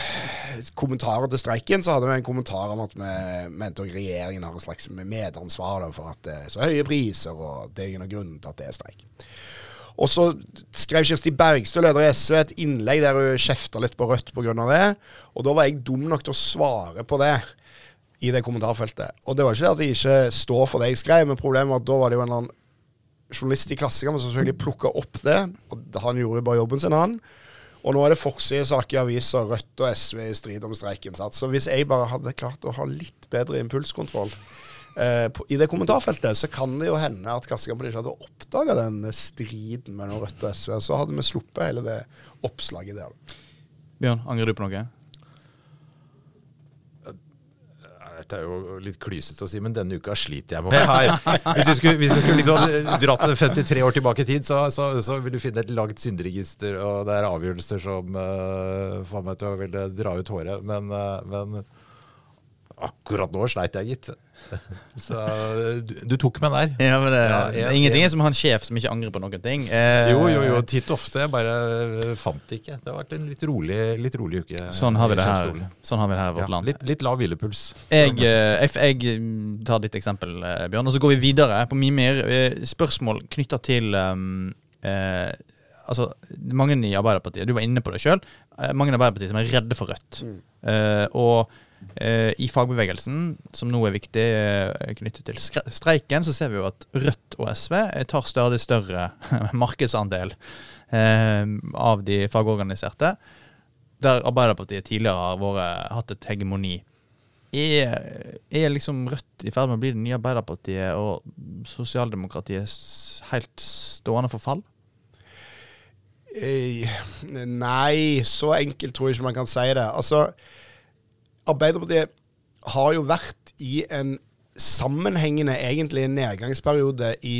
kommentarer til streiken, så hadde vi en kommentar om at vi mente at regjeringen har et slags medansvar for at det er så høye priser, og det er ingen grunn til at det er streik. Og så skrev Kirsti Bergstø, leder i SV, et innlegg der hun kjefta litt på Rødt pga. det. Og da var jeg dum nok til å svare på det i det kommentarfeltet. Og det var ikke det at jeg ikke står for det jeg skrev, men problemet var at da var det jo en eller annen journalist i Klassekampen som selvfølgelig plukka opp det. Og han gjorde jo bare jobben sin, han. Og nå er det forsidesak i aviser Rødt og SV i strid om streiken. Så hvis jeg bare hadde klart å ha litt bedre impulskontroll eh, på, i det kommentarfeltet, så kan det jo hende at Klassekampen ikke hadde oppdaga den striden mellom Rødt og SV. Så hadde vi sluppet hele det oppslaget der. Bjørn, angrer du på noe? Dette er jo litt klysete å si, men denne uka sliter jeg med her. Hvis jeg skulle, hvis du skulle liksom dratt 53 år tilbake i tid, så, så, så, vil du finne et langt synderegister, og det er avgjørelser som uh, får meg til å ville dra ut håret. Men, uh, men akkurat nå sleit jeg, gitt. Så du, du, tok meg der. Ja, men det, ja, jeg, ingenting er som å ha en sjef som ikke angrer på noen ting. Eh, jo, jo, jo. Titt ofte. Jeg bare fant det ikke. Det har vært en litt rolig, litt rolig uke. Sånn har vi det her, sånn har vi det her i vårt ja, land. Litt, litt, lav hvilepuls. Jeg, eh, jeg, jeg, tar ditt eksempel, eh, Bjørn, og så går vi videre på mye mer spørsmål knytta til um, eh, altså, mange i Arbeiderpartiet, du var inne på det sjøl, mange i Arbeiderpartiet som er redde for Rødt. Mm. Uh, og Eh, I fagbevegelsen, som nå er viktig eh, knyttet til streiken, så ser vi jo at Rødt og SV eh, tar stadig større markedsandel av de fagorganiserte. Der Arbeiderpartiet tidligere har vært, hatt et hegemoni. Er, er, liksom Rødt i ferd med å bli det nye Arbeiderpartiet og sosialdemokratiet helt stående for fall? Nei, så enkelt tror jeg ikke man kan si det. Altså Arbeiderpartiet har jo vært i en sammenhengende egentlig nedgangsperiode i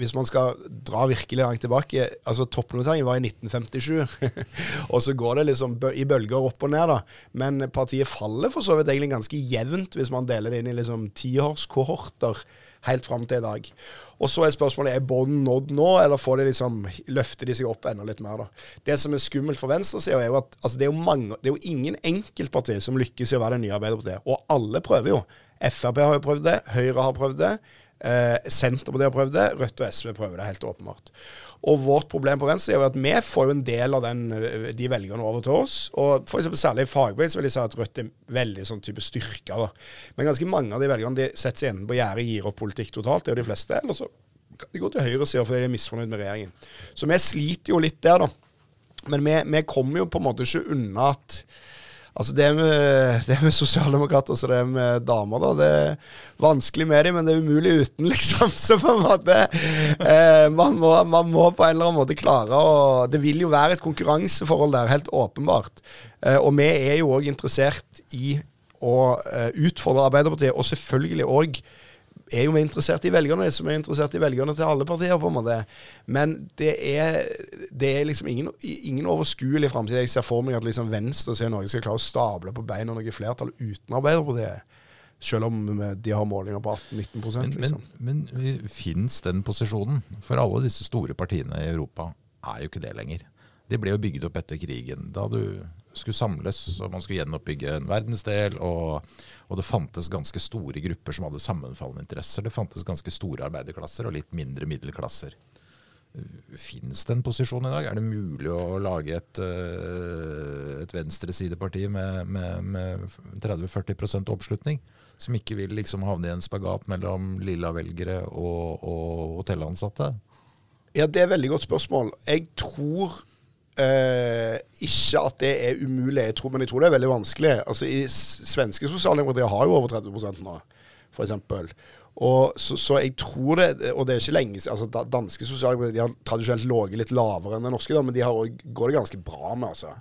hvis man skal dra virkelig langt tilbake altså Toppnoteringen var i 1957. og så går det liksom i bølger opp og ned, da. Men partiet faller for så vidt egentlig ganske jevnt hvis man deler det inn i liksom tiårskohorter helt fram til i dag. Og så er spørsmålet er bånd nådd nå, eller får de liksom, løfter de seg opp enda litt mer. da. Det som er skummelt for venstresida, er jo at altså, det, er jo mange, det er jo ingen enkeltparti som lykkes i å være det nye Arbeiderpartiet. Og alle prøver jo. Frp har jo prøvd det, Høyre har prøvd det, eh, Senterpartiet har prøvd det, Rødt og SV prøver det helt åpenbart. Og vårt problem på venstre er at vi får jo en del av den, eh, de velgerne over til oss. Og for eksempel særlig i fagbevegelsen vil jeg si at Rødt er veldig sånn type styrka. da. Men ganske mange av de velgerne de setter seg enten på gjerdet, gir opp politikk totalt, det er jo de fleste. Eller så kan de gå til høyresida fordi de er misfornøyd med regjeringen. Så vi sliter jo litt der, da. Men vi, vi kommer jo på en måte ikke unna at Altså det med, det med sosialdemokrater så det med damer, da. Det er vanskelig med dem, men det er umulig uten, liksom. Så på en måte eh, man, må, man, må, på en eller annen måte klare å Det vil jo være et konkurranseforhold der, helt åpenbart. Eh, og vi er jo òg interessert i å eh, utfordre Arbeiderpartiet, og selvfølgelig òg er jo vi interessert i velgerne, som er interessert i velgerne til alle partier. på en måte. Men det er, det er liksom ingen, ingen overskuelig framtid. Jeg ser for meg at liksom Venstre ser Norge skal klare å stable på beina noe flertall uten Arbeiderpartiet. Selv om de har målinger på 18-19 liksom. Men, men, men fins den posisjonen? For alle disse store partiene i Europa er jo ikke det lenger. De ble jo bygget opp etter krigen. Da du skulle samles, og man skulle gjenoppbygge en verdensdel. Og, og, det fantes ganske store grupper som hadde sammenfallende interesser. Det fantes ganske store arbeiderklasser og litt mindre middelklasser. Fins det en posisjon i dag? Er det mulig å lage et, eh, et venstresideparti med, med, med 30-40% oppslutning? Som ikke vil liksom havne i en spagat mellom lilla velgere og, og hotellansatte? Ja, Det er et veldig godt spørsmål. Jeg tror eh, ikke at det er umulig, jeg tror, men jeg tror det er veldig vanskelig. Altså, i Svenske sosialdemokratier har jo over 30% nå, f.eks. Og så, så, jeg tror det Og det er ikke lenge siden altså, Danske sosialdemokratier har tradisjonelt ligget litt lavere enn det norske, da, men de også, går det ganske bra med. altså.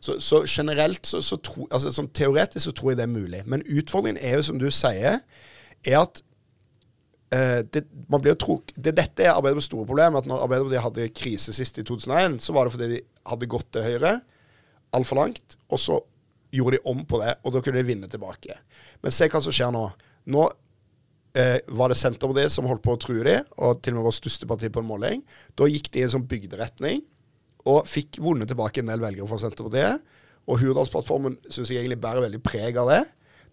Så, så generelt, så, så tro, altså, sånn teoretisk så tror jeg det er mulig. Men utfordringen er jo, som du sier, er at det, man blir tro, det, Dette er Arbeiderpartiets store problem. At når Arbeiderpartiet hadde krise sist i 2001, så var det fordi de hadde gått til høyre altfor langt, og så gjorde de om på det, og da kunne de vinne tilbake. Men se hva som skjer nå. Nå eh, var det Senterpartiet som holdt på å true de, og til og med vårt største parti på en måling. Da gikk de i en sånn bygderetning, og fikk vunnet tilbake en del velgere fra Senterpartiet. Og Hurdalsplattformen syns jeg egentlig bærer veldig preg av det.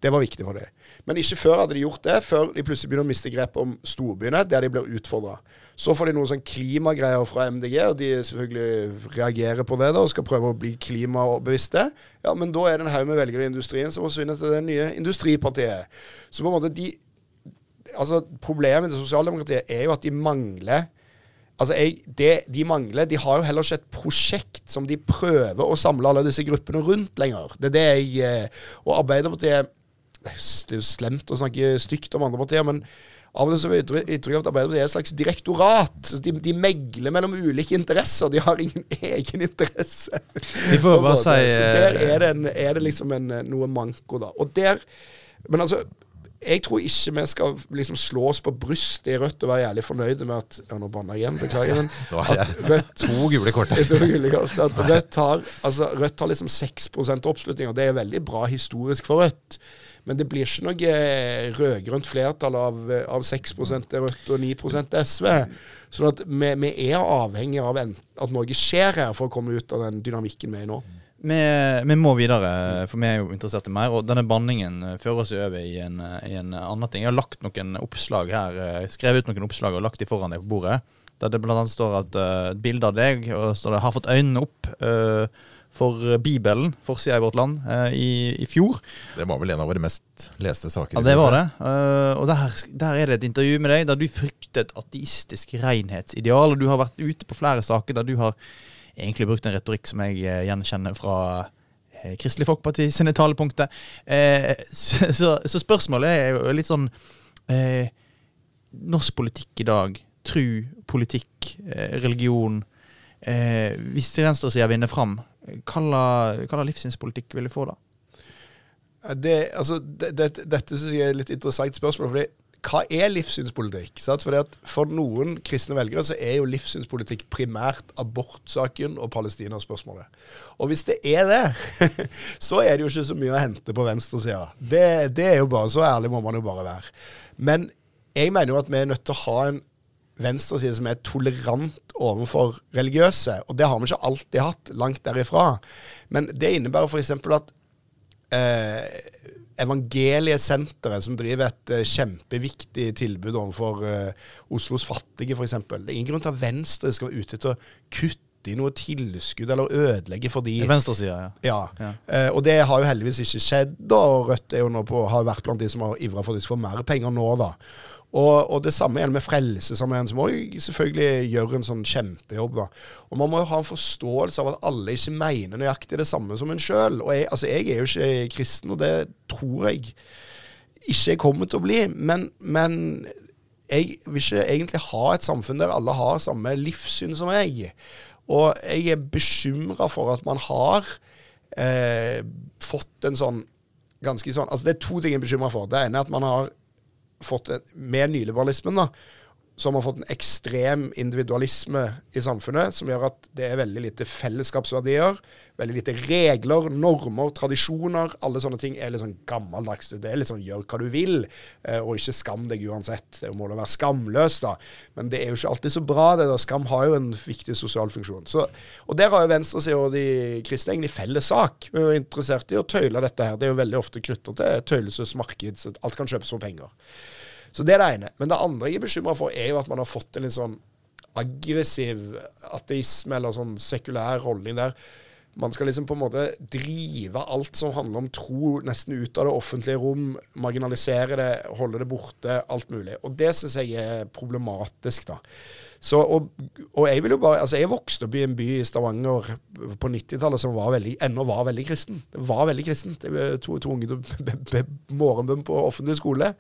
Det var viktig for dem. Men ikke før hadde de gjort det, før de plutselig begynner å miste grep om storbyene, der de blir utfordra. Så får de noen sånn klimagreier fra MDG, og de selvfølgelig reagerer på det da, og skal prøve å bli klimabevisste. Ja, men da er det en haug med velgere i industrien som forsvinner til det nye industripartiet. Så på en måte de altså Problemet til sosialdemokratiet er jo at de mangler Altså, jeg, det, De mangler De har jo heller ikke et prosjekt som de prøver å samle alle disse gruppene rundt lenger. Det er det jeg eh, Og Arbeiderpartiet Det er jo slemt å snakke stygt om andre partier, men av og til så får jeg inntrykk av at Arbeiderpartiet er et slags direktorat. De, de, megler mellom ulike interesser. De har ingen egen interesse. De får bare si Der er det, en, er det liksom en, noe manko, da. Og der Men altså jeg tror ikke vi skal liksom slå oss på brystet i Rødt og være jævlig fornøyde med at Ja, nå banna jeg igjen, beklager. Men at Rødt, to gule kort. to gule kort at Rødt har, altså, Rødt har liksom 6 oppslutning, og det er veldig bra historisk for Rødt. Men det blir ikke noe rød-grønt flertall av, av 6% er Rødt og 9 til SV. Så at vi, vi er avhengig av at noe skjer her for å komme ut av den dynamikken vi er i nå. Vi, vi, må videre, for vi er jo interessert i mer. Og denne banningen eh, fører oss over i en, eh, i en annen ting. Jeg har lagt noen oppslag her, eh, skrevet ut noen oppslag og lagt de foran deg på bordet. Der det bl.a. står at uh, bilde av deg og står det 'har fått øynene opp' uh, for Bibelen, forsida i Vårt Land, uh, i, i, fjor. Det var vel en av våre mest leste saker. Ja, det var det. Uh, og der, der, er det et intervju med deg der du fryktet ateistisk renhetsideal. Og du har vært ute på flere saker der du har egentlig brukt en retorikk som jeg eh, gjenkjenner fra eh, Kristelig Folkeparti sine talepunkter. Eh, så, så, så, spørsmålet er jo litt sånn eh, Norsk politikk i dag, tru, politikk, eh, religion eh, Hvis venstresida vinner fram, hva livssynspolitikk vil du få da? Det, altså, det, det, dette synes jeg er et litt interessant spørsmål. fordi hva er livssynspolitikk? Fordi at For noen kristne velgere så er jo livssynspolitikk primært abortsaken og Palestina-spørsmålet. Og hvis det er det, så er det jo ikke så mye å hente på venstresida. Det, det er jo bare, Så ærlig må man jo bare være. Men jeg mener jo at vi er nødt til å ha en venstreside som er tolerant overfor religiøse. Og det har vi ikke alltid hatt, langt derifra. Men det innebærer f.eks. at eh, Evangeliesenteret, som driver et eh, kjempeviktig tilbud overfor eh, Oslos fattige, f.eks. Det er ingen grunn til at Venstre skal være ute etter å kutte i noe tilskudd eller ødelegge for de Venstresida, ja. ja. ja. Eh, og det har jo heldigvis ikke skjedd. og Rødt er jo nå på, har vært blant de som har ivra for at de skal få mer penger nå. da. Og, og, det samme gjelder med Frelsesarmeen, som òg selvfølgelig gjør en sånn kjempejobb. da. Og Man må jo ha en forståelse av at alle ikke mener nøyaktig det samme som en sjøl. Jeg, altså, jeg er jo ikke kristen, og det tror jeg ikke jeg kommer til å bli. Men, men jeg vil ikke egentlig ha et samfunn der alle har samme livssyn som jeg. Og jeg er bekymra for at man har eh, fått en sånn ganske sånn Altså Det er to ting jeg er bekymra for. Det ene er at man har fått mer nyliberalismen da, så har fått en ekstrem individualisme i samfunnet, som gjør at det er veldig lite fellesskapsverdier, veldig lite regler, normer, tradisjoner. Alle sånne ting er litt sånn gammeldags. Det er litt sånn gjør hva du vil, eh, og ikke skam deg uansett. Det må da være skamløs, da. Men det er jo ikke alltid så bra, det der. Skam har jo en viktig sosial funksjon. Så, og der har jo venstresida og de kristne egentlig felles sak. Vi er interessert i å tøyle dette her. Det er jo veldig ofte knytta til tøylesesmarked, så alt kan kjøpes for penger. Så det er det ene. Men det andre jeg er bekymra for, er jo at man har fått en litt sånn aggressiv ateisme, eller sånn sekulær holdning der. Man skal liksom på en måte drive alt som handler om tro, nesten ut av det offentlige rom. Marginalisere det, holde det borte, alt mulig. Og det syns jeg er problematisk, da. Så, og, og, jeg vil jo bare, altså jeg vokste opp i en by i Stavanger på 90-tallet som var veldig, ennå var veldig kristen. Det var veldig kristent. To, to unge morgenbønn på offentlig skole.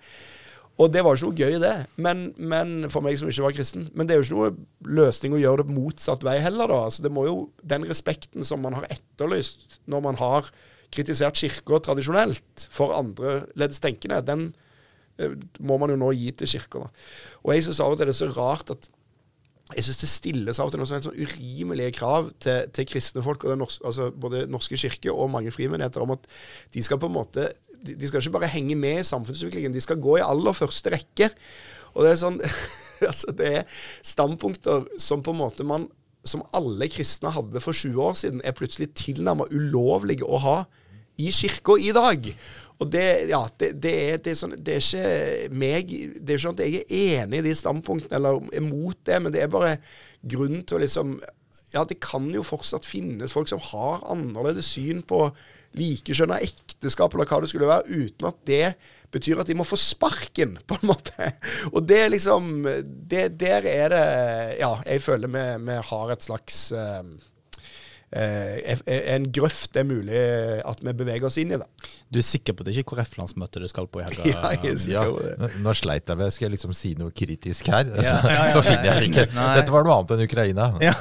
Og det var ikke noe gøy, det. Men, men, for meg som ikke var kristen. Men det er jo ikke noe løsning å gjøre det motsatt vei heller, da. Altså, det må jo, Den respekten som man har etterlyst når man har kritisert kirka tradisjonelt for andreledes tenkende, den eh, må man jo nå gi til kirka. Og jeg syns av og til det er så rart at jeg syns det stilles av og til noen sånn urimelige krav til, til kristne folk, og norske, altså både Norske kirke og mange frimenigheter, om at de skal på en måte de, skal ikke bare henge med i samfunnsutviklingen, de skal gå i aller første rekke. Og det er sånn altså det er standpunkter som på en måte man som alle kristne hadde for 20 år siden, er plutselig tilnærmet ulovlige å ha i kirka i dag. Og det, ja, det, det, er, det, er sånn, det, er, ikke meg Det er ikke sånn at jeg er enig i de standpunktene eller er mot det, men det er bare grunn til å liksom Ja, det kan jo fortsatt finnes folk som har annerledes syn på likekjønna ekteskap, eller hva det skulle være, uten at det betyr at de må få sparken, på en måte. Og det er liksom det, Der er det Ja, jeg føler vi, vi har et slags Eh, en grøft det er mulig at vi beveger oss inn i. det. Du er sikker på at det ikke er KrF-landsmøtet du skal på i helga? Ja, jeg er sikker på det. Nå sleit jeg med Skal jeg liksom si noe kritisk her? Ja, ja, ja, så finner jeg ikke. Nei. Dette var noe annet enn Ukraina. Ja.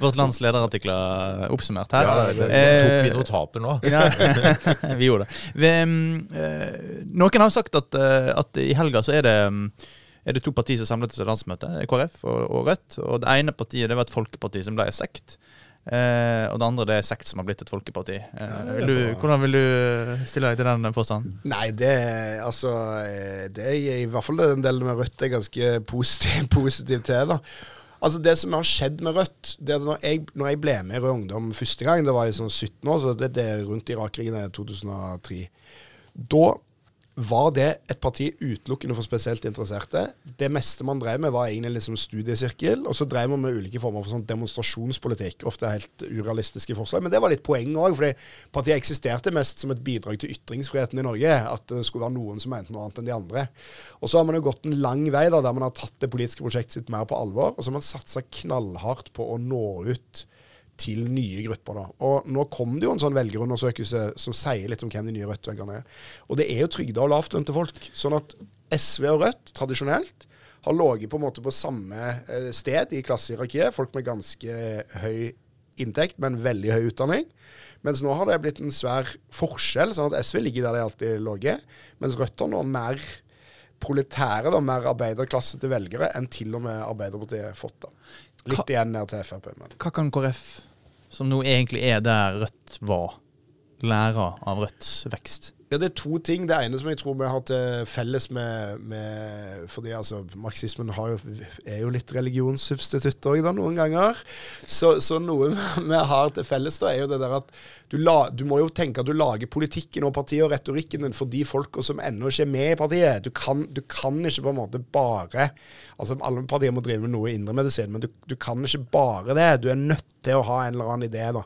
Vårt lands lederartikler oppsummert her. Ja, det, det tok vi notater nå. Ja, vi gjorde det. Vi, uh, noen har sagt at, at i helga så er det um, er det to partier som samlet seg til landsmøte, KrF og, og Rødt. Og det ene partiet det var et folkeparti som ble sekt. Eh, og det andre det er sekt som har blitt et folkeparti. Eh, vil du, hvordan vil du stille deg til den påstanden? Nei, det altså Det er i hvert fall den delen med Rødt er ganske positiv, positiv til. da Altså Det som har skjedd med Rødt det er når jeg, når jeg ble med i Rød Ungdom første gang, det var i sånn 17 år, så det, det er rundt Irak-krigen i 2003. Da var det et parti utelukkende for spesielt interesserte. Det meste man drev med, var egentlig liksom studiesirkel. Og så drev man med ulike former for sånn demonstrasjonspolitikk. Ofte helt urealistiske forslag. Men det var litt poeng òg, fordi partiet eksisterte mest som et bidrag til ytringsfriheten i Norge. At det skulle være noen som mente noe annet enn de andre. Og så har man jo gått en lang vei da, der man har tatt det politiske prosjektet sitt mer på alvor. Og så har man satsa knallhardt på å nå ut til nye grupper. da. Og Nå kom det jo en sånn velgerundersøkelse som sier litt om hvem de nye Rødt-velgerne er. Og det er jo trygda og lavtlønte folk. Sånn at SV og Rødt tradisjonelt har ligget på en måte på samme eh, sted i klassehierarkiet. Folk med ganske høy inntekt, men veldig høy utdanning. Mens nå har det blitt en svær forskjell, sånn at SV ligger der de alltid ligget. Mens Rødt har nå mer proletære, da, mer arbeiderklasse til velgere enn til og med Arbeiderpartiet har fått. da. Litt igjen ned til Frp. Men. Hva kan KrF, som nå egentlig er der Rødt var, lære av Rødts vekst? Ja, Det er to ting. Det ene som jeg tror vi har til felles med, med Fordi altså, marxismen jo, er jo litt religionssubstitutt òg, noen ganger. Så, så, noe vi har til felles, da, er jo det der at du, la, du, må jo tenke at du lager politikken og partiet og retorikken din for de folka som ennå ikke er med i partiet. Du kan, du kan, ikke på en måte bare Altså, alle partier må drive med noe indremedisin, men du, du, kan ikke bare det. Du er nødt til å ha en eller annen idé, da.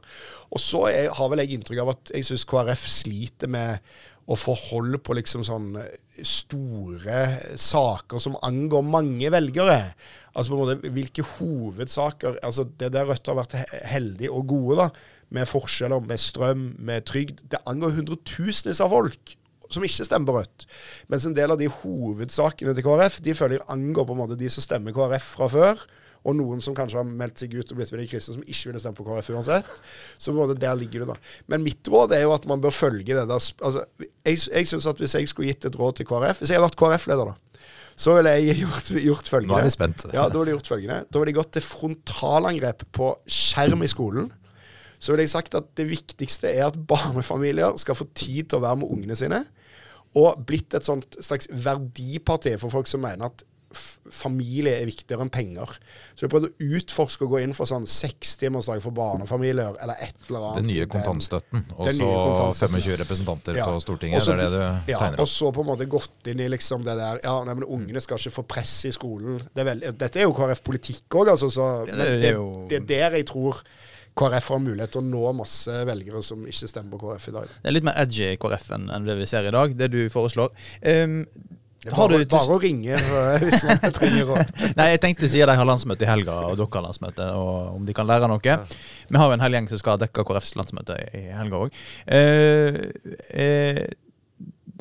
Og så er, har vel jeg inntrykk av at jeg syns KrF sliter med å få hold på liksom sånn store saker som angår mange velgere. Altså på en måte hvilke hovedsaker altså Det der Rødt har vært heldige og gode da, med forskjeller, med strøm, med trygd, det angår hundretusenvis av folk som ikke stemmer på Rødt. Mens en del av de hovedsakene til KrF de føler jeg angår på en måte de som stemmer KrF fra før og noen som kanskje har meldt seg ut og blitt med de kristne, som ikke ville stemme på KrF uansett. Så på en måte der ligger du, da. Men mitt råd er jo at man bør følge det der. Altså, jeg jeg syns at hvis jeg skulle gitt et råd til KrF Hvis jeg hadde vært KrF-leder, da, så ville jeg gjort, gjort følgende. Nå er vi spent. Ja, Da ville jeg gjort følgende. Da ville jeg gått til frontalangrep på skjerm i skolen. Så ville jeg sagt at det viktigste er at barnefamilier skal få tid til å være med ungene sine. Og blitt et sånt slags verdiparti for folk som mener at familie er viktigere enn penger. Så jeg prøvde å utforske og gå inn for sånn sekstimersdag for barnefamilier, eller et eller annet. Den nye kontantstøtten, og så 25 representanter Ja. på Stortinget. Også- det er det du ja, tegner Og så på en måte gått inn i liksom det der Ja, nei, men ungene skal ikke få press i skolen. Det er veldig, dette er jo KrF-politikk òg, altså. Så, Ja, det- det, det er jo- det er der jeg tror KrF har mulighet til å nå masse velgere som ikke stemmer på KrF i dag. Det er litt mer edgy KrF enn det vi ser i dag, det du foreslår. Um, bare, du bare å ringe øh, hvis man trenger råd. Nei, jeg tenkte siden de har landsmøte i helga, og dere har landsmøte, og om de kan lære noe. Vi har jo en hel gjeng som skal dekke KrFs landsmøte i helga òg.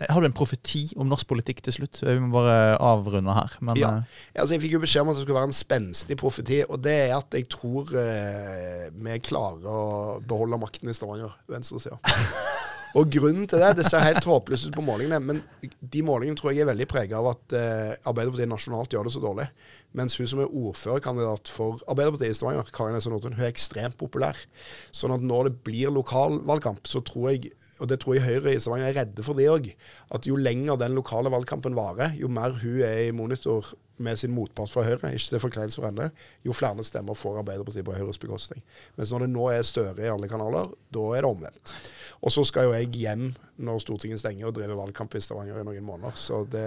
Har du en profeti om norsk politikk til slutt? Vi må bare avrunde her. Men Ja. eh, Altså, jeg fikk jo beskjed om at det skulle være en spenstig profeti, og det er at jeg tror eh, vi klarer å beholde makten i Stavanger, venstresida. Og grunnen til det Det ser helt håpløst ut på målingene, men de målingene tror jeg er veldig prega av at eh, Arbeiderpartiet nasjonalt gjør det så dårlig. Mens hun som er ordførerkandidat for Arbeiderpartiet i Stavanger, Karin Esse Nordtun, hun er ekstremt populær. Sånn at når det blir lokalvalgkamp, så tror jeg, og det tror jeg Høyre i Stavanger er redde for det òg, at jo lenger den lokale valgkampen varer, jo mer hun er i monitor med sin motpart fra Høyre, ikke til forkleinelse for henne, jo flere stemmer får Arbeiderpartiet på Høyres bekostning. Mens når det nå er Støre i alle kanaler, da er det omvendt. Og så skal jo jeg hjem når Stortinget stenger og drive valgkamp i Stavanger i noen måneder. Så det,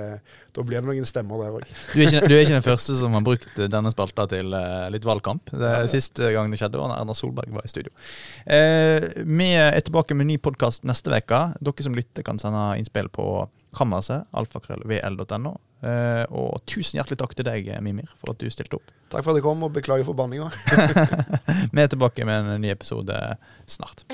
da blir det noen stemmer der òg. du, du er ikke den første som har brukt denne spalta til eh, litt valgkamp. Det Siste gang det skjedde, var da Erna Solberg var i studio. Eh, vi er tilbake med ny podkast neste uke. Dere som lytter, kan sende innspill på kammerset, alfakrøllvl.no. Eh, og tusen hjertelig takk til deg, Mimir, for at du stilte opp. Takk for at jeg kom, og beklager for banninga. Vi er tilbake med en ny episode snart.